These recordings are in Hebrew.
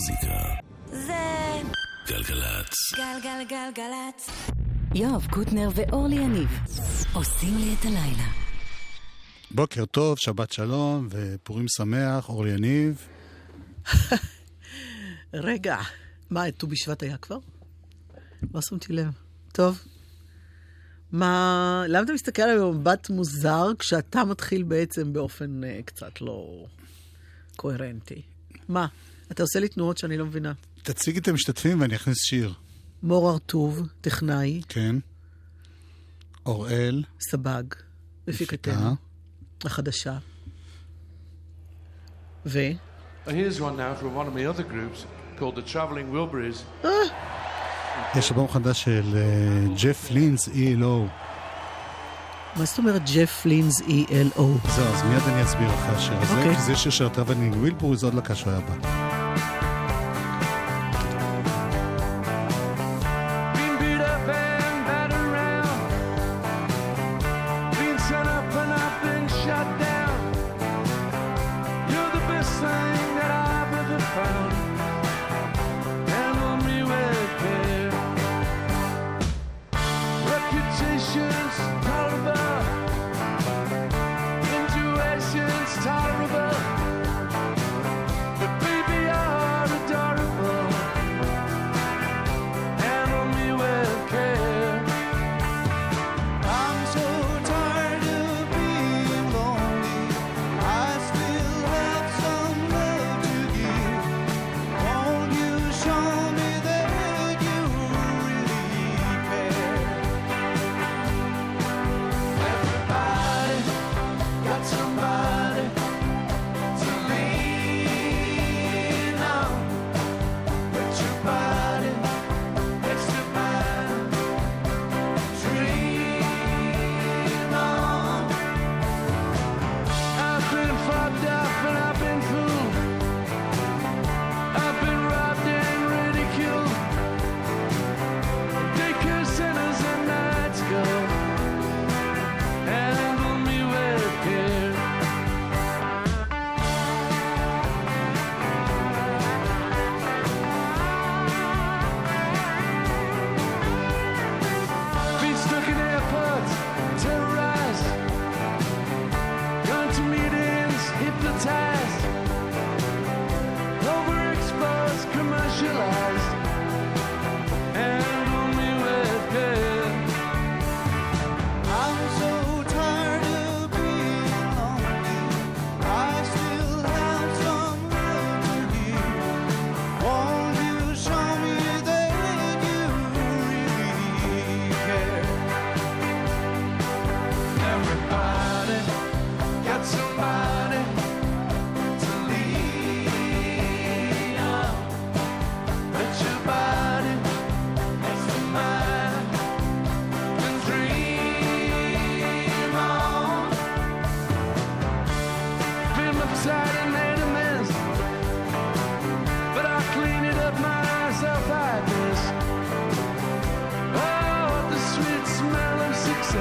המוזיקה. זה גלגלצ. גלגלגלגלצ. יואב קוטנר ואורלי יניב עושים לי את הלילה. בוקר טוב, שבת שלום ופורים שמח, אורלי יניב. רגע, מה, את ט"ו בשבט היה כבר? לא שמתי לב. טוב. מה, למה אתה מסתכל עליי במבט מוזר כשאתה מתחיל בעצם באופן uh, קצת לא קוהרנטי? מה? אתה עושה לי תנועות שאני לא מבינה. תציג את המשתתפים ואני אכניס שיר. מור הרטוב, טכנאי, כן. אוראל, סבג, מפיקתנו. החדשה. ו? Here's one now from one of my other groups called the Travelling Wilburys. יש אלבום חדש של אה, ג'ף לינ'ס, E.L.O. מה זאת אומרת ג'ף לינז E.L.O? זהו, אז מיד אני אסביר אחרי השיר הזה, אוקיי. כי זה שיר של ה Traveling Wilburys, זו עוד להקה שהוא היה בה.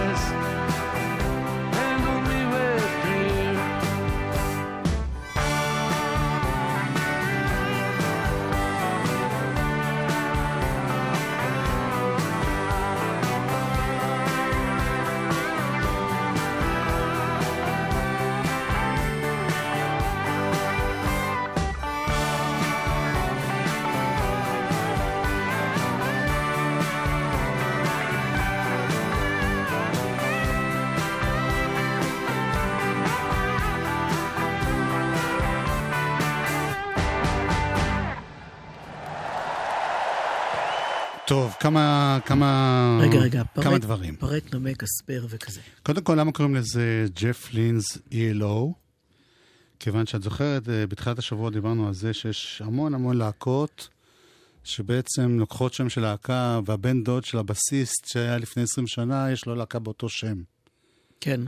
Christmas. טוב, כמה, כמה, רגע, רגע, כמה פרט, דברים. פרט, נמק, הסבר וכזה. קודם כל, למה קוראים לזה ג'ף לינס E.L.O? כיוון שאת זוכרת, אה, בתחילת השבוע דיברנו על זה שיש המון המון להקות שבעצם לוקחות שם של להקה, והבן דוד של הבסיסט שהיה לפני 20 שנה, יש לו להקה באותו שם. כן.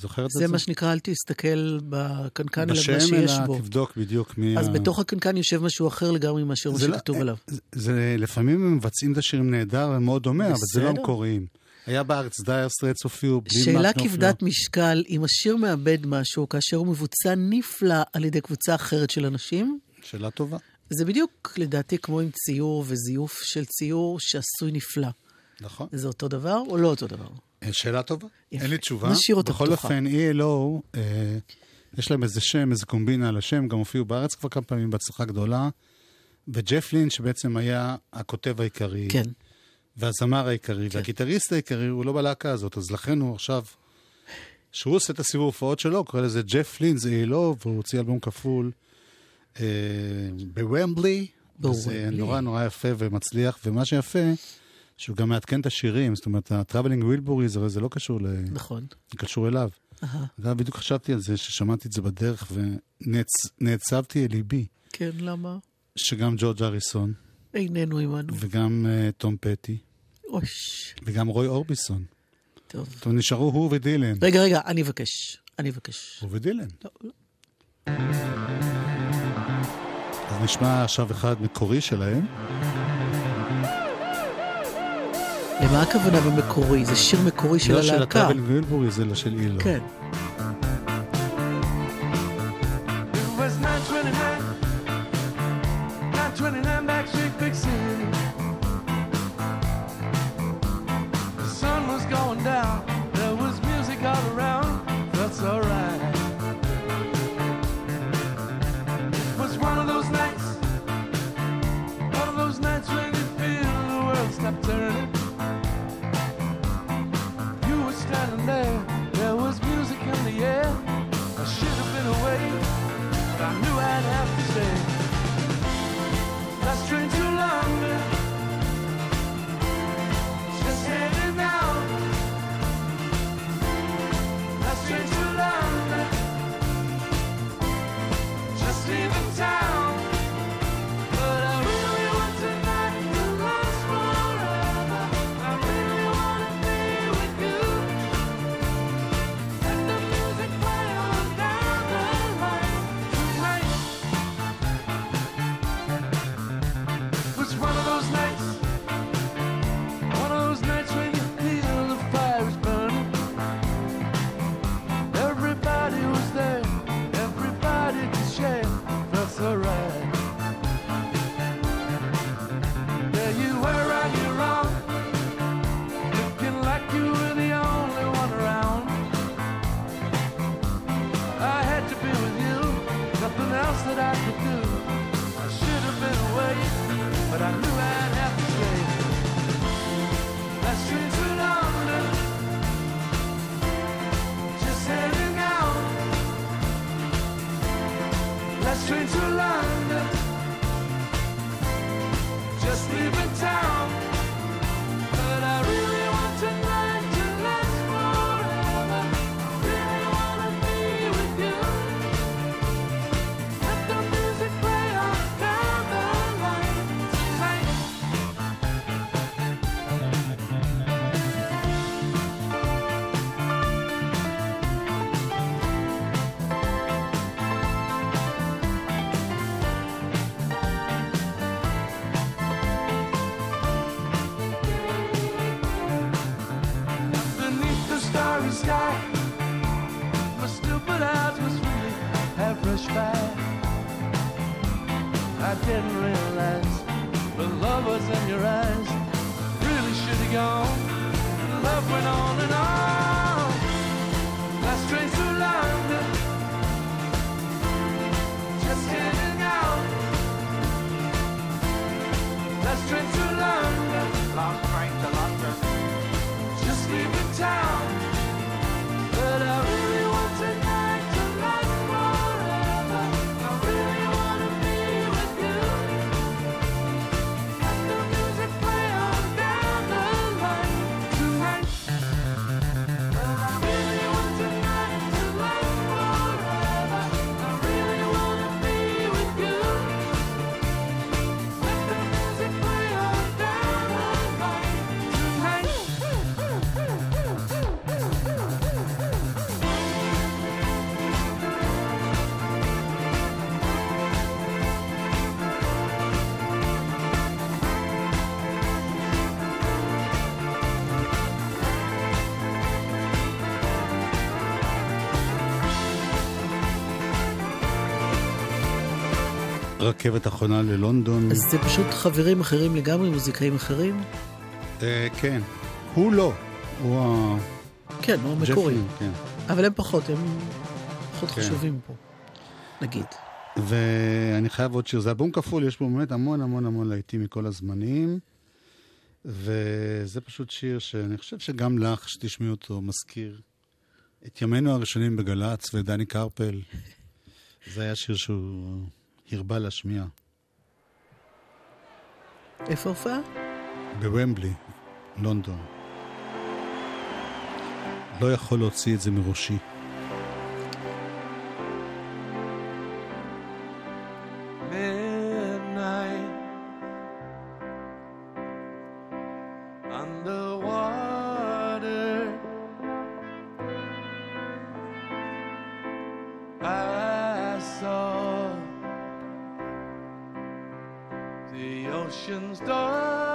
זוכרת את זה זה? מה שנקרא, אל תסתכל בקנקן, אלא בשם, מה שיש אלא בו. תבדוק בדיוק מי... אז ה- בתוך הקנקן יושב משהו אחר לגמרי מאשר מה זה לא- שכתוב אה, עליו. זה- זה, לפעמים הם מבצעים את השירים נהדר ומאוד דומה, אבל זה לא בסדר. המקוריים. היה בארץ דייר סטרייטס הופיעו בלי שאלה מארק נופלר. כבדת משקל, אם השיר מאבד משהו כאשר הוא מבוצע נפלא על ידי קבוצה אחרת של אנשים, שאלה טובה. זה בדיוק, לדעתי, כמו עם ציור וזיוף של ציור שעשוי נפלא. נכון. זה אותו דבר או לא אותו דבר? אה, שאלה טובה. יפה. אין לי תשובה. נשאיר אותה פתוחה. בכל אופן, ELO, אה, יש להם איזה שם, איזה קומבינה על השם, גם הופיעו בארץ כבר כמה פעמים בהצלחה גדולה. וג'ף לין בעצם היה הכותב העיקרי, כן. והזמר העיקרי, והגיטריסט העיקרי הוא לא בלהקה הזאת, אז לכן הוא עכשיו, כשהוא עושה את הסיבוב הופעות שלו, הוא קורא לזה Jeff Lynne's ELO, והוא הוציא אלבום כפול אה, בוומבלי, בוומבלי. נורא נורא יפה ומצליח, ומה שיפה, שהוא גם מעדכן את השירים, זאת אומרת, ה Traveling Wilburys, הרי זה לא קשור ל... נכון. זה קשור אליו. אגב, בדיוק חשבתי על זה, ששמעתי את זה בדרך, ונעצבתי אל ליבי, כן, למה? שגם ג'ורג' אריסון, איננו עמנו. וגם uh, תום פטי, אוש, וגם רוי אורביסון. טוב. זאת אומרת, נשארו הוא ודילן. רגע, רגע, אני אבקש. אני אבקש. הוא ודילן. לא, לא. אז נשמע עכשיו אחד מקורי שלהם. למה הכוונה במקורי? זה שיר מקורי של לא של הלהקה. ה Traveling Wilburys, אלא של ELO. כן. רכבת אחרונה ללונדון. אז זה פשוט חברים אחרים לגמרי, מוזיקאים אחרים? אה, כן. הוא לא. הוא ה... כן, הוא המקורי. כן. אבל הם פחות, הם פחות כן. חשובים פה, נגיד. ואני חייב עוד שיר. זה אבום כפול, יש פה באמת המון המון המון להיטים מכל הזמנים. וזה פשוט שיר שאני חושב שגם לך, שתשמעי אותו, מזכיר את ימינו הראשונים בגל"צ ודני קרפל. זה היה שיר שהוא... הרבה להשמיע. איפה הופעה? בוומבלי, לונדון. לא יכול להוציא את זה מראשי. ocean's dark.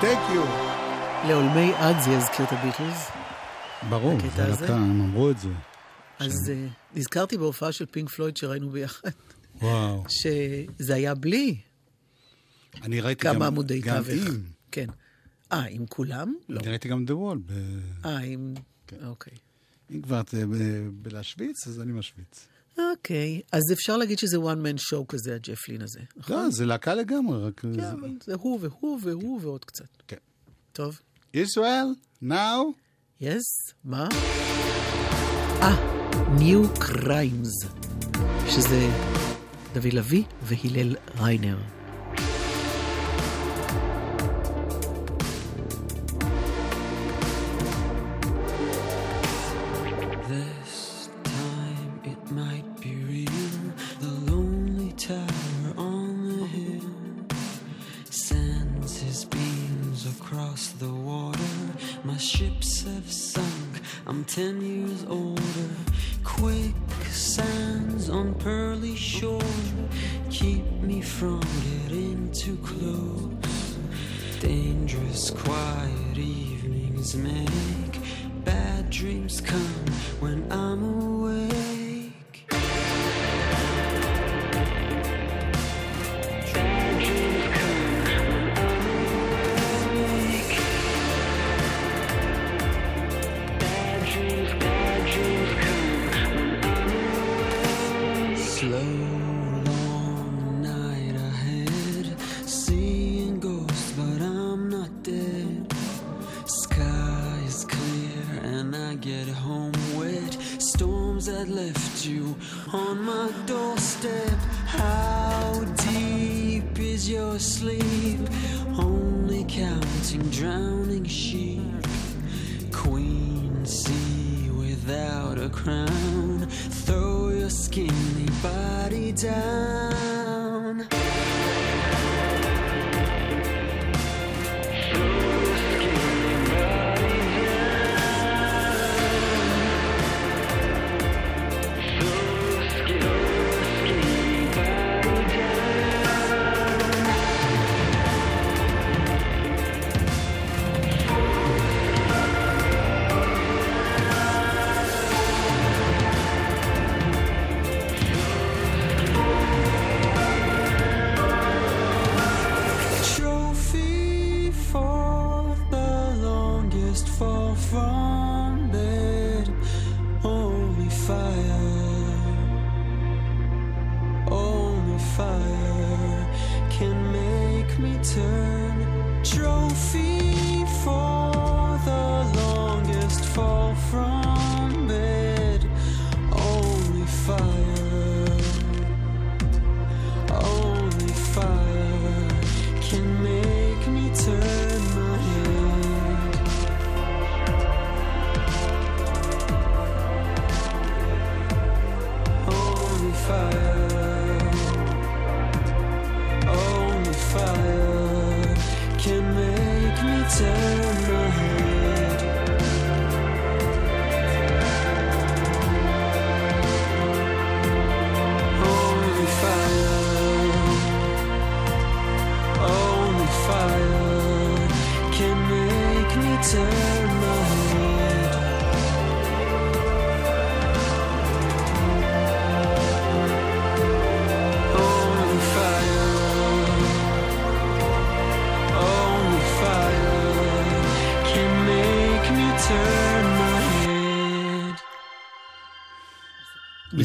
Thank you. לעולמי עד זה יזכיר את הביטלס. ברור, זה הזה? לקה, הם אמרו את זה. אז אה, נזכרתי בהופעה של פינק פלויד שראינו ביחד, וואו. שזה היה בלי אני ראיתי גם... כמה עמודי גם תווך. עם. כן. אה, עם כולם? לא. אני ראיתי גם The Wall. ב- אה, עם... כן. אוקיי. אם כבר את אה, בלהשוויץ, אז אני משוויץ. אוקיי. אז אפשר להגיד שזה one man show כזה, הג'פלין הזה, נכון? לא, זה להקה לגמרי, רק... כן, אבל זה הוא והוא והוא ועוד קצת. כן. טוב. ישראל, now? יס? מה? אה, New Crimes, שזה דוד לביא והלל ריינר. Make bad dreams come when I'm awake.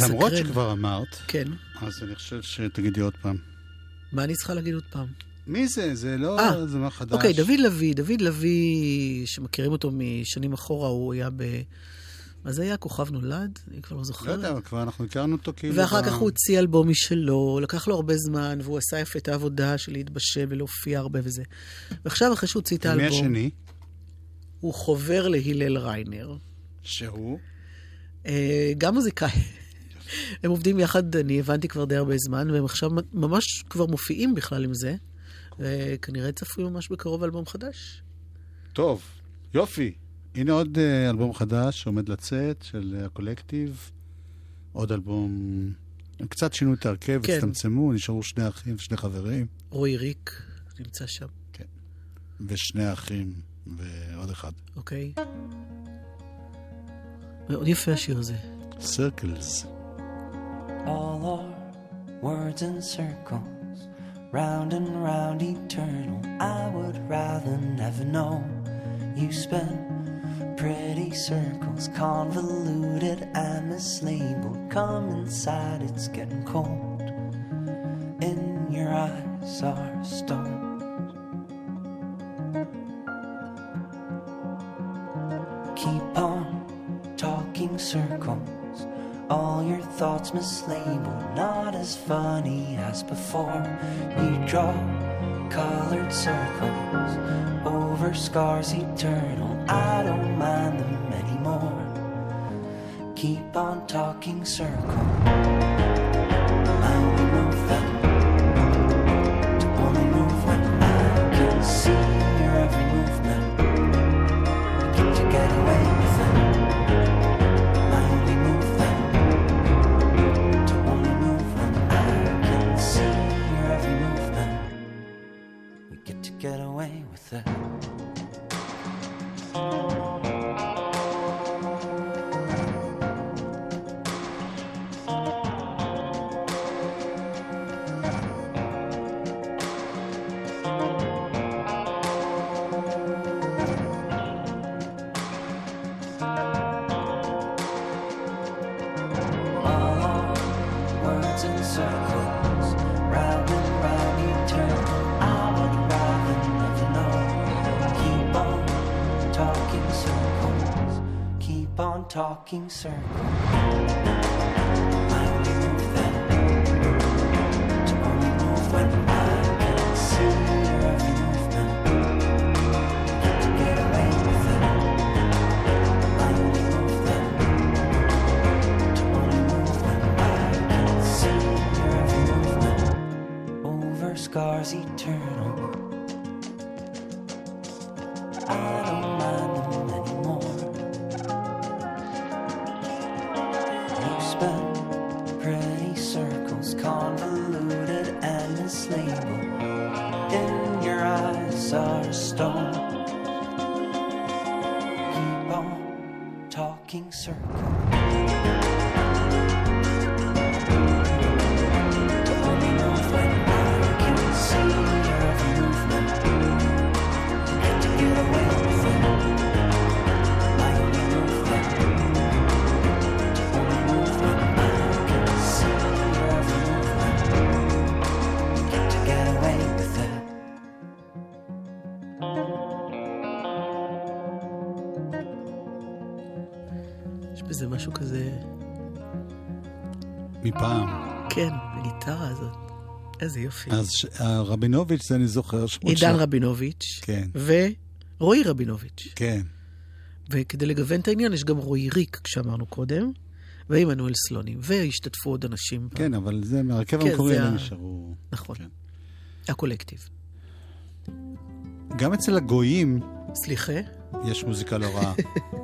למרות מסקרן. שכבר אמרת, כן. אז אני חושב שתגידי עוד פעם. מה אני צריכה להגיד עוד פעם? מי זה? זה לא אה, דבר חדש. אוקיי, דוד לביא, דוד לביא, שמכירים אותו משנים אחורה, הוא היה ב... מה זה היה? כוכב נולד? אני כבר לא לא זוכרת. יודע, אבל כבר אנחנו הכרנו אותו כאילו... ואחר כך הוא הוציא אלבום משלו, לקח לו הרבה זמן, והוא עשה יפה את העבודה של להתבשל ולהופיע הרבה וזה. ועכשיו, אחרי שהוא הוציא את האלבום, השני? הוא חובר להלל ריינר. שהוא? אה, גם מוזיקאי. הם עובדים יחד, אני הבנתי כבר די הרבה זמן, והם עכשיו ממש כבר מופיעים בכלל עם זה. וכנראה צפוי ממש בקרוב אלבום חדש. טוב, יופי. הנה עוד אה, אלבום חדש שעומד לצאת, של אה, הקולקטיב. עוד אלבום... הם קצת שינו את ההרכב, כן. הצטמצמו, נשארו שני אחים, שני חברים. רועי ריק נמצא שם. כן. ושני אחים ועוד אחד. אוקיי. מאוד יפה השיר הזה. Circles. All our words in circles, round and round eternal. I would rather never know. You spin pretty circles, convoluted and mislabeled. Come inside, it's getting cold. In your eyes are stones. All your thoughts mislabeled, not as funny as before. You draw colored circles over scars eternal. I don't mind them anymore. Keep on talking circles. I move them talking circle. walking circle. מפעם. כן, הגיטרה הזאת. איזה יופי. אז ש- רבינוביץ', זה אני זוכר. עידן של- רבינוביץ', כן. ורועי רבינוביץ'. כן. וכדי לגוון את העניין, יש גם רועי ריק, כשאמרנו קודם, ועמנואל סלונים, והשתתפו עוד אנשים. ב- כן, אבל זה מהרכב כן, המקורי, לא ה- נשארו... נכון. כן. הקולקטיב. גם אצל הגויים סליחה? יש מוזיקה לא רעה.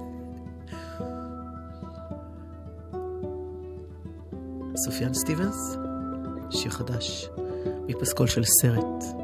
סופיאן סטיבנס, שיר חדש, מפסקול של סרט.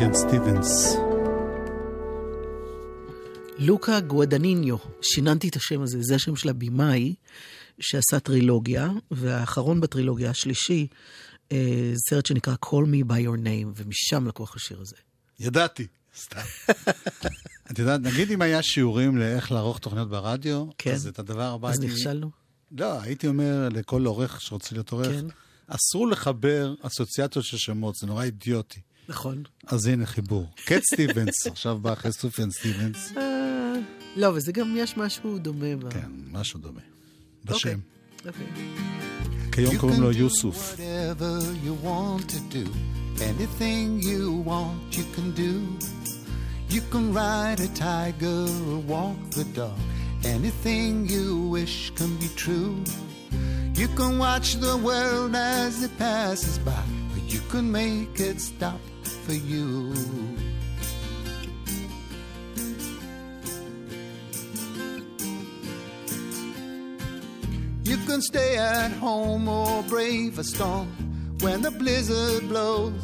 סופיאן סטיבנס. לוקה גואדניניו, שיננתי את השם הזה, זה השם של הבמאי שעשה טרילוגיה, והאחרון בטרילוגיה, השלישי, אה, סרט שנקרא Call Me By Your Name, ומשם לקוח השיר הזה. ידעתי, סתם. את יודעת, נגיד אם היה שיעורים לאיך לערוך תוכניות ברדיו, כן. אז את הדבר הבא אז הייתי... נכשלנו? לא, הייתי אומר לכל עורך שרוצה להיות עורך, כן. אסור לחבר אסוציאציות של שמות, זה נורא אידיוטי. נכון. אז הנה חיבור. קט סטיבנס, עכשיו בא אחרי סופיאן סטיבנס. אה, לא, וזה גם יש משהו דומה. כן, משהו דומה. אוקיי. בשם. אוקיי. כיום קוראים לו יוסוף. Anything you want, you can do. You can ride a tiger or walk the dog. Anything you wish can be true. You can watch the world as it passes by, but you can make it stop for you. You can stay at home or brave a storm when the blizzard blows.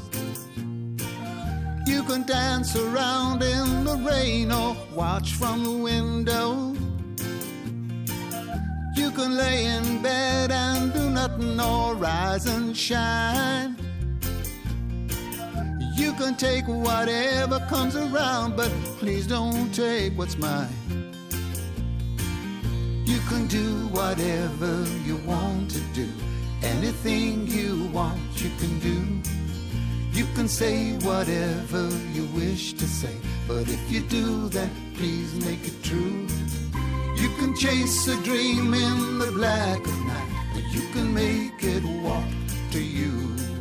You can dance around in the rain or watch from the window. You can lay in bed and do nothing or rise and shine. You can take whatever comes around, but please don't take what's mine. You can do whatever you want to do. Anything you want, you can do. You can say whatever you wish to say. But if you do that, please make it true. You can chase a dream in the black of night, but you can make it walk to you.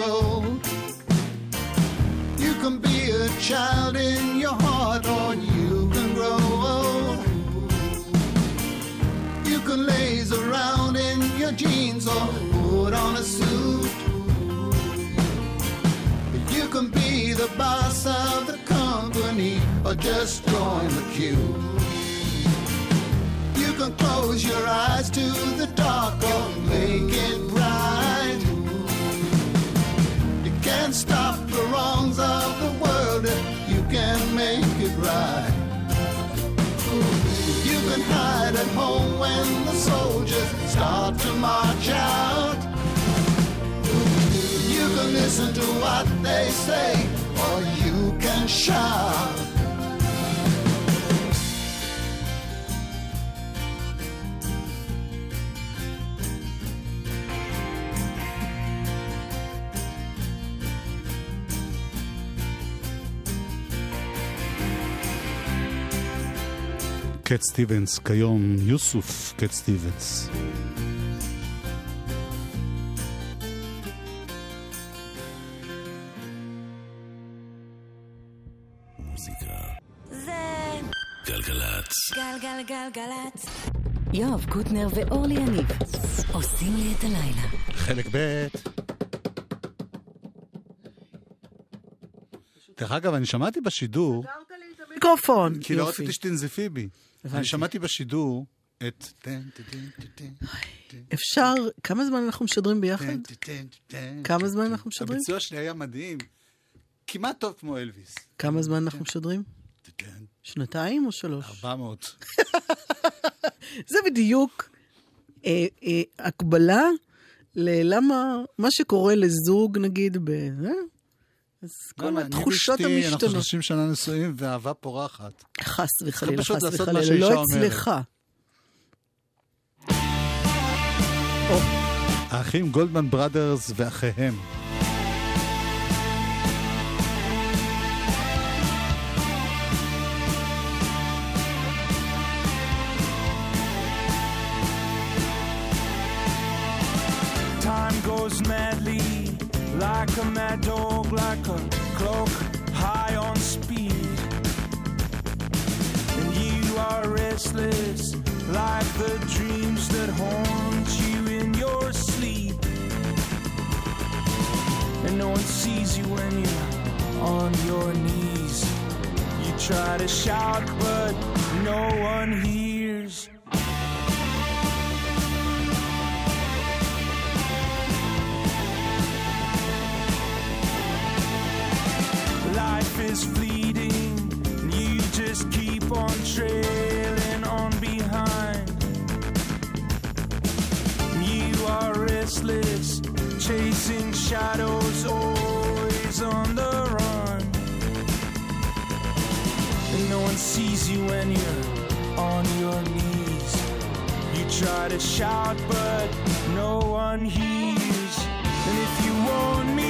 Gold. You can be a child in your heart or you can grow old. You can laze around in your jeans or put on a suit. You can be the boss of the company or just join the queue. You can close your eyes to the dark or make it bright. Can't stop the wrongs of the world if you can make it right. You can hide at home when the soldiers start to march out. You can listen to what they say or you can shout. קט סטיבנס, כיום יוסוף קט סטיבנס. זה גלגלצ. גלגלגלגלצ. יואב קוטנר ואורלי יניב עושים לי את הלילה. חלק ב'. דרך אגב, אני שמעתי בשידור, מיקרופון. כי לא. רציתי שתנזפי בי. אני שמעתי בשידור את... אפשר, כמה זמן אנחנו משדרים ביחד? כמה זמן. אנחנו משדרים? הביצוע שלי היה מדהים. כמעט טוב כמו אלוויס. כמה זמן אנחנו משדרים? שנתיים או שלוש? 400. זה בדיוק אה, אה, הקבלה ללמה, מה שקורה לזוג, נגיד, ב... אה? אז כל למה, אני התחושות ואשתי, אנחנו המשתנות. 30 שנה נשואים ואהבה פורחת. חס וחלילה, חס וחלילה, לא. אצלך. האחים גולדמן בראדרס ואחיהם. Time goes madly, like a mad dog, like a clock high on speed. And you are restless, like the dreams that haunt you in your sleep. And no one sees you when you're on your knees. You try to shout, but no one hears. Is fleeting, and you just keep on trailing on behind. You are restless, chasing shadows, always on the run. And no one sees you when you're on your knees. You try to shout, but no one hears. And if you want me,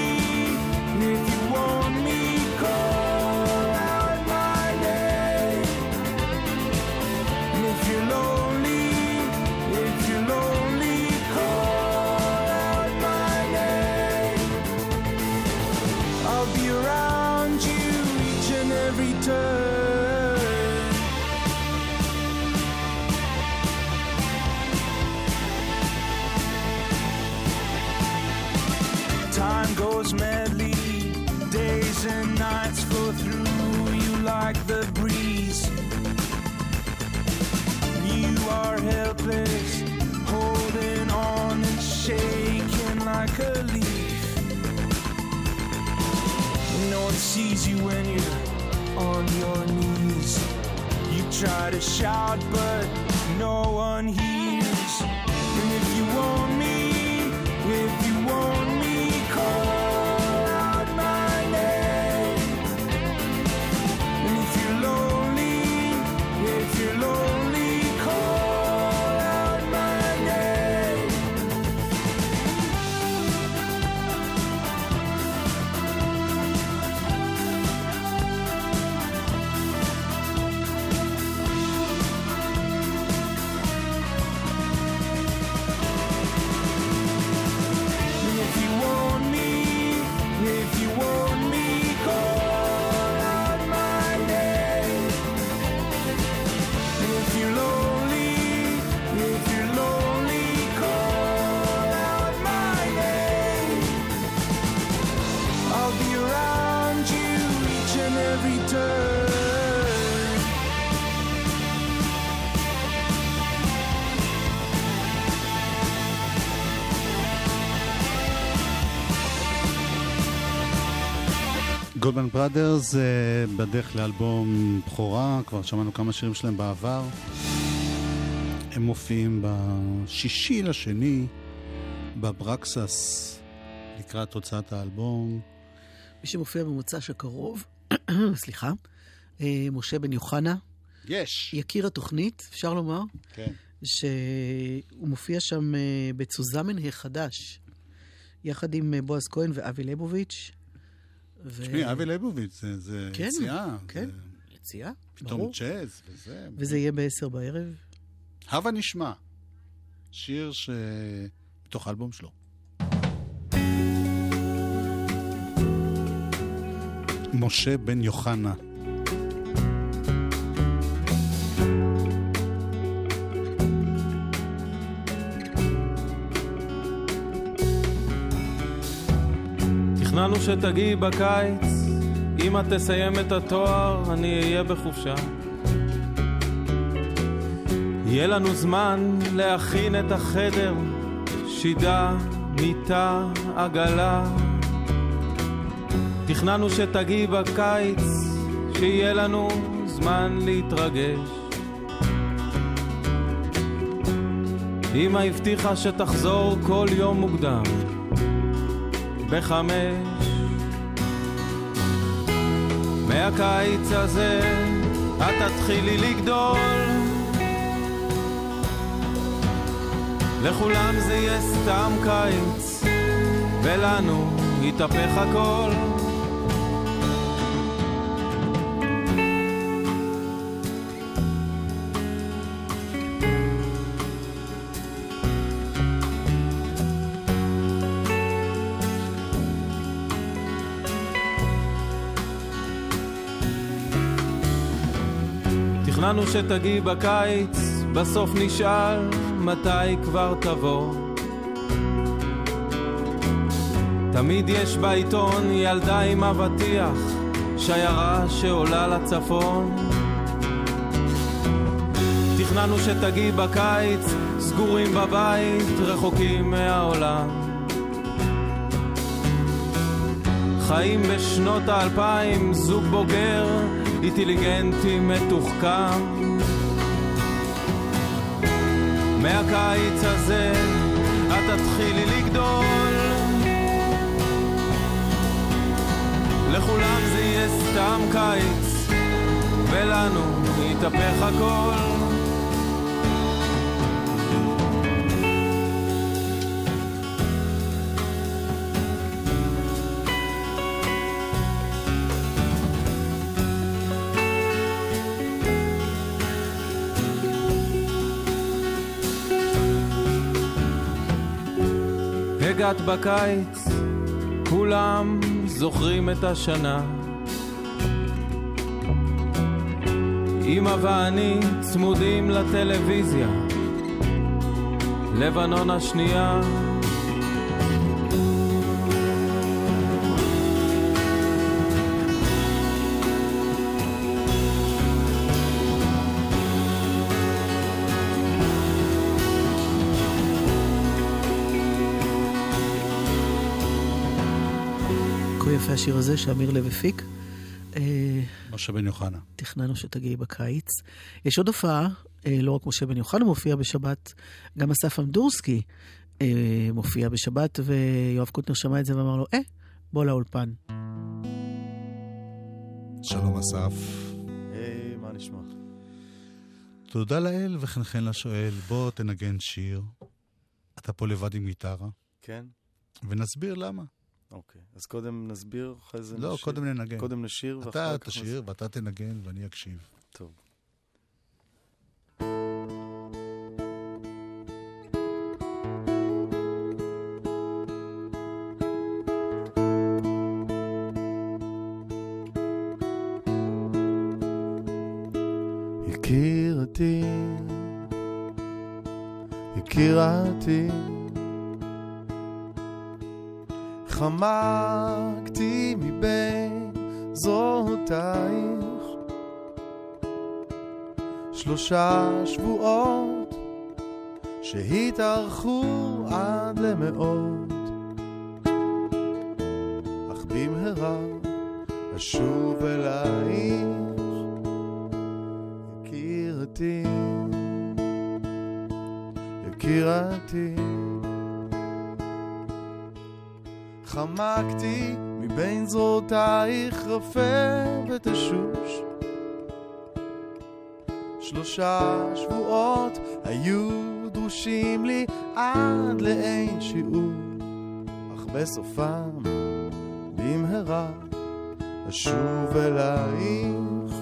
like the breeze. You are helpless, holding on and shaking like a leaf. No one sees you when you're on your knees. You try to shout, but no one hears. גולדמן בראדרס אה, בדרך לאלבום בכורה, כבר שמענו כמה שירים שלהם בעבר. הם מופיעים בשישי לשני בברקסס לקראת הוצאת האלבום. מי שמופיע במוצ"ש הקרוב, סליחה, אה, משה בן יוחנה, יש. יקיר התוכנית, אפשר לומר, כן. שהוא מופיע שם אה, בצוזמן החדש, יחד עם בועז כהן ואבי ליבוביץ'. ו- תשמעי, אבי ליבוביץ', זה, זה כן, יציאה. כן, זה יציאה, פתאום ברור. צ'אז וזה. וזה יהיה בעשר בערב. הבה נשמע. שיר ש... מתוך האלבום שלו. משה בן יוחנה. תכננו שתגיעי בקיץ, אמא תסיים את התואר, אני אהיה בחופשה. יהיה לנו זמן להכין את החדר, שידה, מיטה, עגלה. תכננו שתגיעי בקיץ, שיהיה לנו זמן להתרגש. אמא הבטיחה שתחזור כל יום מוקדם, בחמש. מהקיץ הזה את תתחילי לגדול, לכולם זה יהיה סתם קיץ, ולנו יתהפך הכל. תכננו שתגיעי בקיץ, בסוף נשאל מתי כבר תבוא. תמיד יש בעיתון ילדה עם אבטיח, שיירה שעולה לצפון. תכננו שתגיעי בקיץ, סגורים בבית, רחוקים מהעולם. חיים בשנות האלפיים, זוג בוגר, אינטליגנטי מתוחכם. מהקיץ הזה את תתחילי לגדול. לכולם זה יהיה סתם קיץ, ולנו יתהפך הכל. הגעת בקיץ, כולם זוכרים את השנה. אמא ואני צמודים לטלוויזיה, לבנון השנייה. השיר הזה שאמיר לב הפיק. אה, משה בן יוחנה. תכננו שתגיעי בקיץ. יש עוד הופעה, אה, לא רק משה בן יוחנה מופיע בשבת, גם אסף אמדורסקי אה, מופיע בשבת, ויואב קוטנר שמע את זה ואמר לו, אה, בוא לאולפן. שלום אסף. היי, מה נשמע? תודה לאל וכן כן לשואל, בוא תנגן שיר. אתה פה לבד עם גיטרה, כן? ונסביר למה. אוקיי. אז קודם נסביר, אחרי זה לא, נשיר? קודם ננגן. קודם נשיר, ואחר אתה כך... תשיר ואתה תנגן ואני אקשיב. טוב. יקירתי, יקירתי, חמקתי מבין זרועותייך שלושה שבועות שהתארכו עד למאות אך במהרה אשוב אלייך יקירתי יקירתי חמקתי מבין זרועותייך רפה ותשוש. שלושה שבועות היו דרושים לי עד לאין שיעור אך בסופם במהרה אשוב אלייך.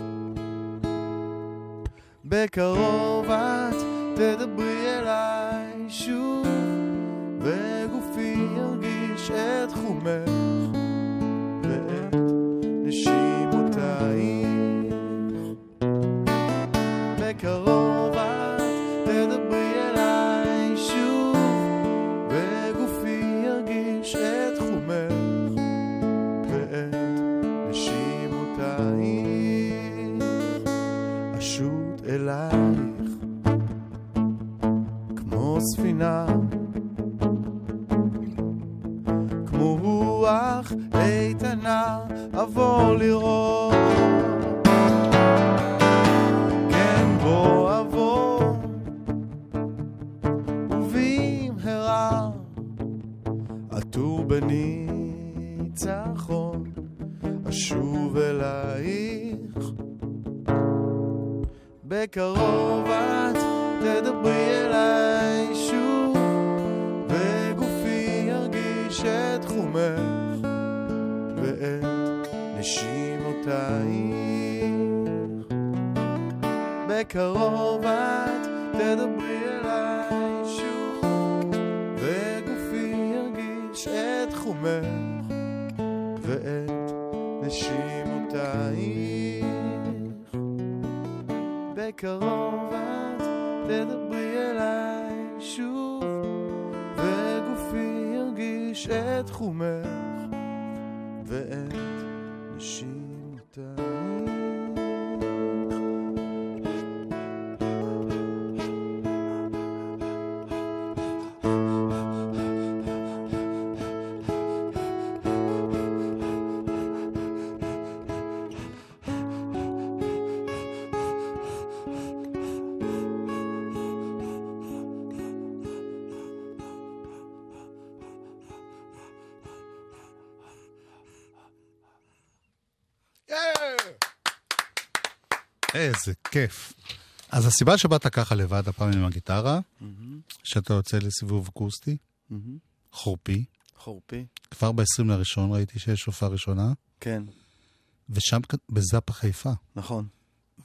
בקרוב את תדברי אליי שוב וגופי ירגיש את חומך עטור בניצחון, אשוב אלייך. בקרוב את תדברי אליי שוב, וגופי ירגיש את חומך ואת נשימותייך. בקרוב את תדברי נשימותייך. בקרוב את תדברי אליי שוב, וגופי ירגיש את תחומך כיף. אז הסיבה שבאת ככה לבד הפעם עם הגיטרה, שאתה יוצא לסיבוב אקוסטי, חורפי, חורפי, כבר ב-20 לראשון ראיתי שיש הופעה ראשונה, כן, ושם, בזאפה חיפה, נכון.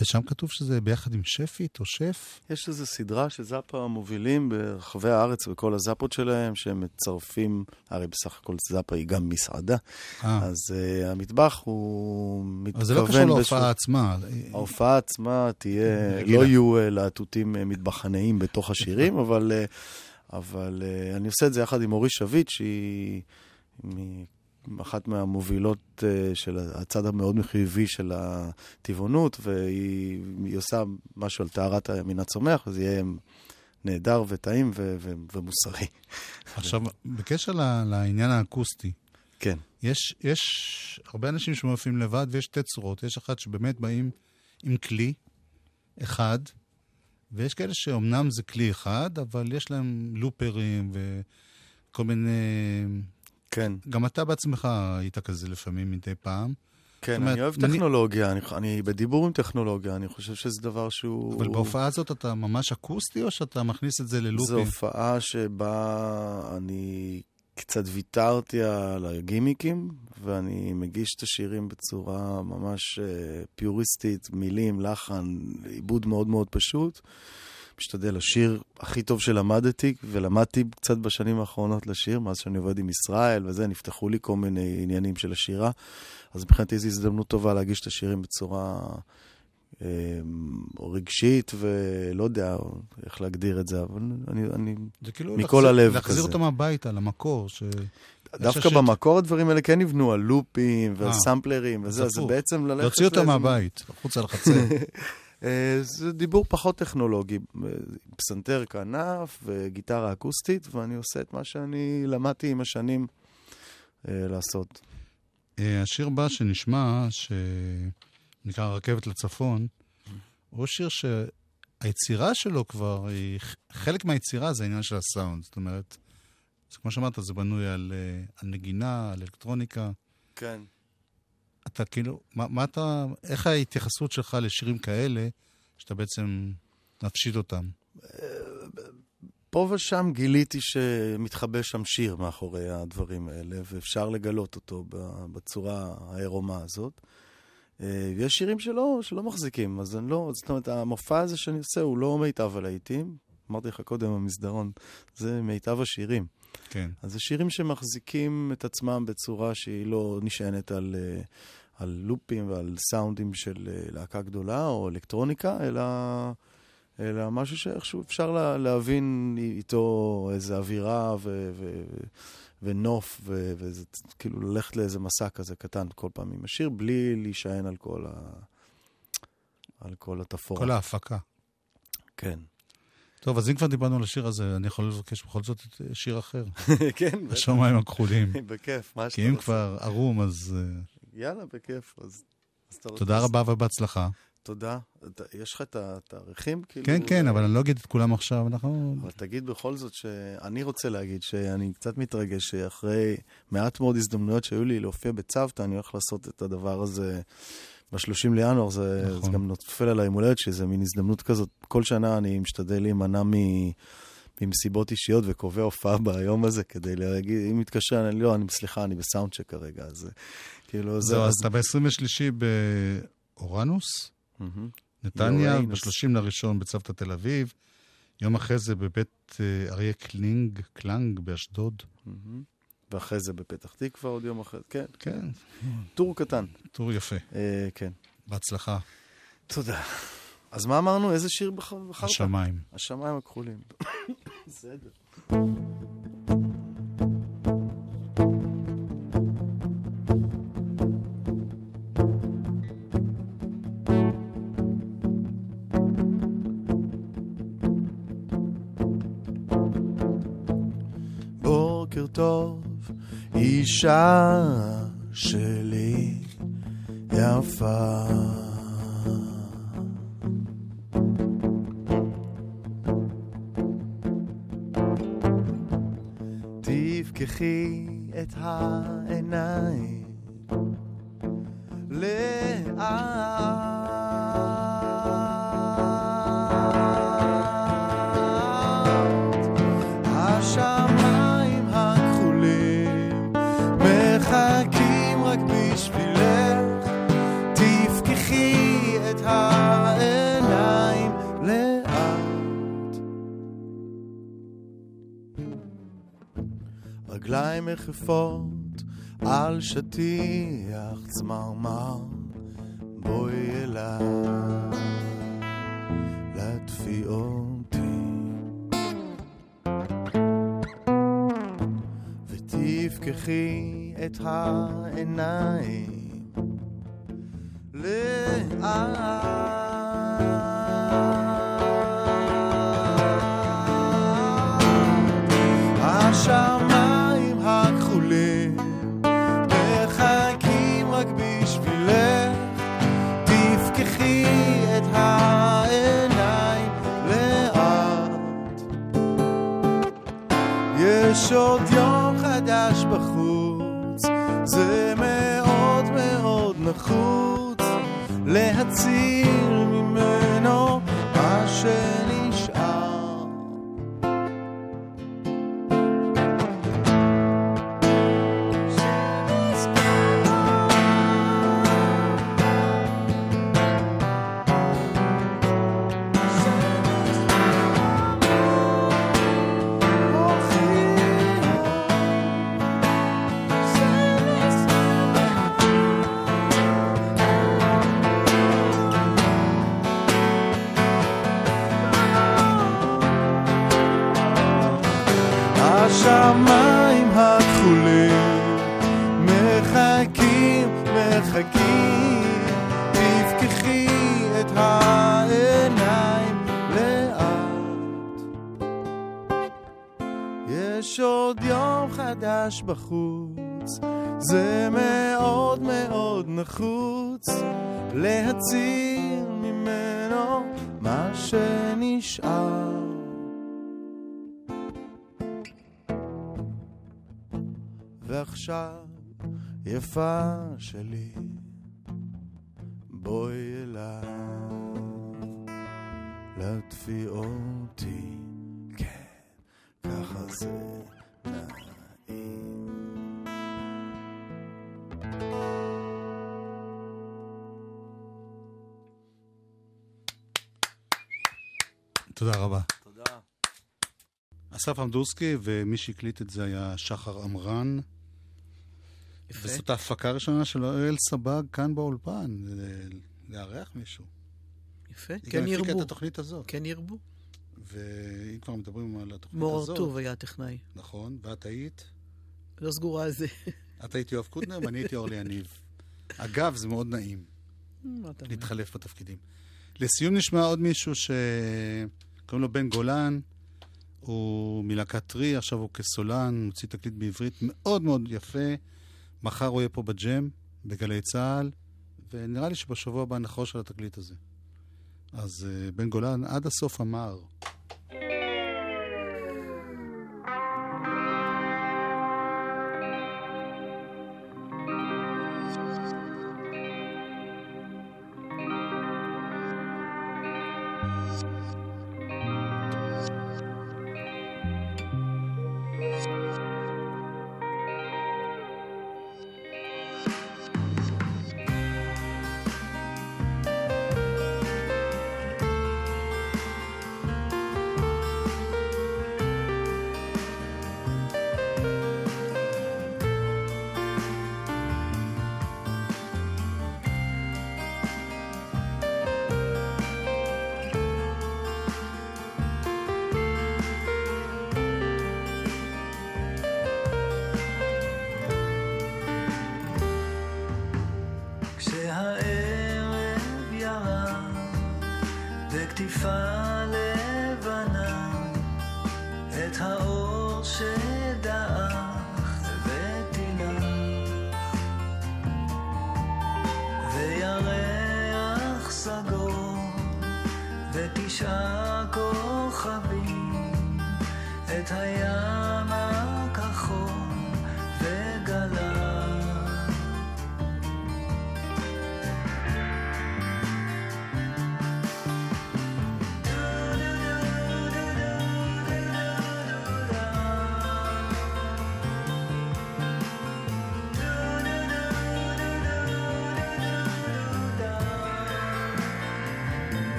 ושם כתוב שזה ביחד עם שפית או שף. יש איזו סדרה שזאפה מובילים ברחבי הארץ בכל הזאפות שלהם, שהם מצרפים, הרי בסך הכל זאפה היא גם מסעדה, אה, אז uh, המטבח הוא מתכוון... אז זה לא קשור באיזשהו- להופעה עצמה. ההופעה עצמה תהיה. לא יהיו אה, להטוטים אה, מטבחניים בתוך השירים, אבל, אה, אבל אה, אני עושה את זה יחד עם אורי שביט, שהיא אחת מהמובילות אה, של הצד המאוד חיובי של הטבעונות, והיא היא עושה משהו על טהרת מן הצומח, אז יהיה נהדר וטעים ו- ו- ומוסרי. עכשיו, בקשר ל- לעניין האקוסטי, כן, יש, יש הרבה אנשים שמופיעים לבד ויש שתי צורות. יש אחת שבאמת באים עם כלי אחד, ויש כאלה שאומנם זה כלי אחד, אבל יש להם לופרים וכל מיני... כן. גם אתה בעצמך היית כזה לפעמים מדי פעם. כן, אומרת, אני אוהב אני- טכנולוגיה, אני, אני בדיבור עם טכנולוגיה, אני חושב שזה דבר שהוא... אבל בהופעה הזאת אתה ממש אקוסטי, או שאתה מכניס את זה זו ללופים? הופעה שבה אני קצת ויתרתי על הגימיקים, ואני מגיש את השירים בצורה ממש אה, פיוריסטית, מילים, לחן, עיבוד מאוד מאוד פשוט. משתדל לשיר הכי טוב שלמדתי, ולמדתי קצת בשנים האחרונות לשיר, מאז שאני עובד עם ישראל וזה, נפתחו לי כל מיני עניינים של השירה. אז מבחינתי זו הזדמנות טובה להגיש את השירים בצורה אה, רגשית, ולא יודע איך להגדיר את זה, אבל אני, אני זה כאילו מכל להחזיר- הלב להחזיר כזה. אותם הביתה, למקור. ש... דווקא השיר- במקור הדברים האלה כן נבנו על לופים ועל אה, סמפלרים וזה, אז זה. בעצם ללכת... להוציא אותם מהבית, החוצה לחצר. אה, זה דיבור פחות טכנולוגי, אה, פסנתר כנף וגיטרה אקוסטית, ואני עושה את מה שאני למדתי עם השנים אה, לעשות. השיר הבא שנשמע, שנקרא רכבת לצפון, הוא שיר שהיצירה שלו כבר, היא, חלק מהיצירה זה העניין של הסאונד. זאת אומרת, זה כמו שאמרת, זה בנוי על, על נגינה, על אלקטרוניקה. כן. אתה כאילו, מה, מה אתה, איך ההתייחסות שלך לשירים כאלה, שאתה בעצם מפשיט אותם? פה ושם גיליתי שמתחבא שם שיר מאחורי הדברים האלה, ואפשר לגלות אותו בצורה העירומה הזאת. אה, ויש שירים שלא, שלא מחזיקים, אז אני לא, זאת אומרת, המופע הזה שאני עושה הוא לא מיטב הלהיטים. אמרתי לך קודם, המסדרון, זה מיטב השירים. כן. אז זה שירים שמחזיקים את עצמם בצורה שהיא לא נשענת על, אה, על לופים ועל סאונדים של אה, להקה גדולה או אלקטרוניקה, אלא, אלא משהו שאיכשהו אפשר לה, להבין איתו איזו אווירה ו, ו, ונוף, ו, וזה כאילו ללכת לאיזה מסע כזה קטן כל פעם עם השיר, בלי להישען על כל, ה, על כל התפאורה. כל ההפקה. כן. טוב, אז אם כבר דיברנו על השיר הזה, אני יכול לבקש בכל זאת את אה, שיר אחר. כן. השמיים הכחולים. בכיף, מה שאתה כי אם רוצה. כבר ערום, אז אה, יאללה, בכיף. אז, רוצה- תודה רבה ובהצלחה. תודה. יש לך את התאריכים? כאילו, כן, כן, אבל אני לא אגיד את כולם עכשיו, אנחנו... אבל תגיד בכל זאת שאני רוצה להגיד שאני קצת מתרגש שאחרי מעט מאוד הזדמנויות שהיו לי להופיע בצוותא, אני הולך לעשות את הדבר הזה ב-30 לינואר, זה, נכון. זה גם נופל על היום הולדת שלי, זה מין הזדמנות כזאת. כל שנה אני משתדל להימנע מ... ממסיבות אישיות וקובע הופעה ביום הזה כדי להגיד, אם מתקשר, אני לא, אני, סליחה, אני ב sound check כרגע, אז אה, כאילו, זהו, אז. אתה ב-23 באורנוס. נתניה, אורנוס. ב-30 לראשון בצוותא תל אביב, יום אחרי זה בבית אה, אריה קלינג, קלנג באשדוד. ואחרי זה בפתח תקווה עוד יום אחרי, כן, כן, טור קטן. טור יפה. אה, כן. בהצלחה. תודה. אז מה אמרנו? איזה שיר בח- בחרת? השמיים. השמיים הכחולים. בסדר. אישה שלי יפה. תפקחי את העיניים יחפות על שטיח צמרמר, בואי אליי, להדפי אותי. ותפקחי את העיניים לאט. זה מאוד מאוד נחוץ להציל בחוץ, זה מאוד מאוד נחוץ להציל ממנו מה שנשאר. ועכשיו, יפה שלי, בואי אליי, להטפי אותי, כן, ככה זה נעים. תודה רבה. תודה. אסף עמדורסקי, ומי שהקליט את זה היה שחר עמרן. יפה. וזאת ההפקה הראשונה של אראל סבג כאן באולפן, לארח מישהו. יפה, היא כן גם הפיקה ירבו. את התוכנית הזאת. כן ירבו. ואם כבר מדברים על התוכנית מור הזאת... הרטוב היה הטכנאי. נכון, ואת היית? לא סגורה על זה. את היית יואב קוטנר ואני הייתי אורלי יניב. אגב, זה מאוד נעים? להתחלף בתפקידים. לסיום נשמע עוד מישהו שקוראים לו בן גולן. הוא מלהקת טרי, עכשיו הוא כסולן, מוציא תקליט בעברית מאוד מאוד יפה. מחר הוא יהיה פה בג'ם, בגלי צה"ל, ונראה לי שבשבוע הבא נחרוש על התקליט הזה. אז אה, בן גולן עד הסוף אמר.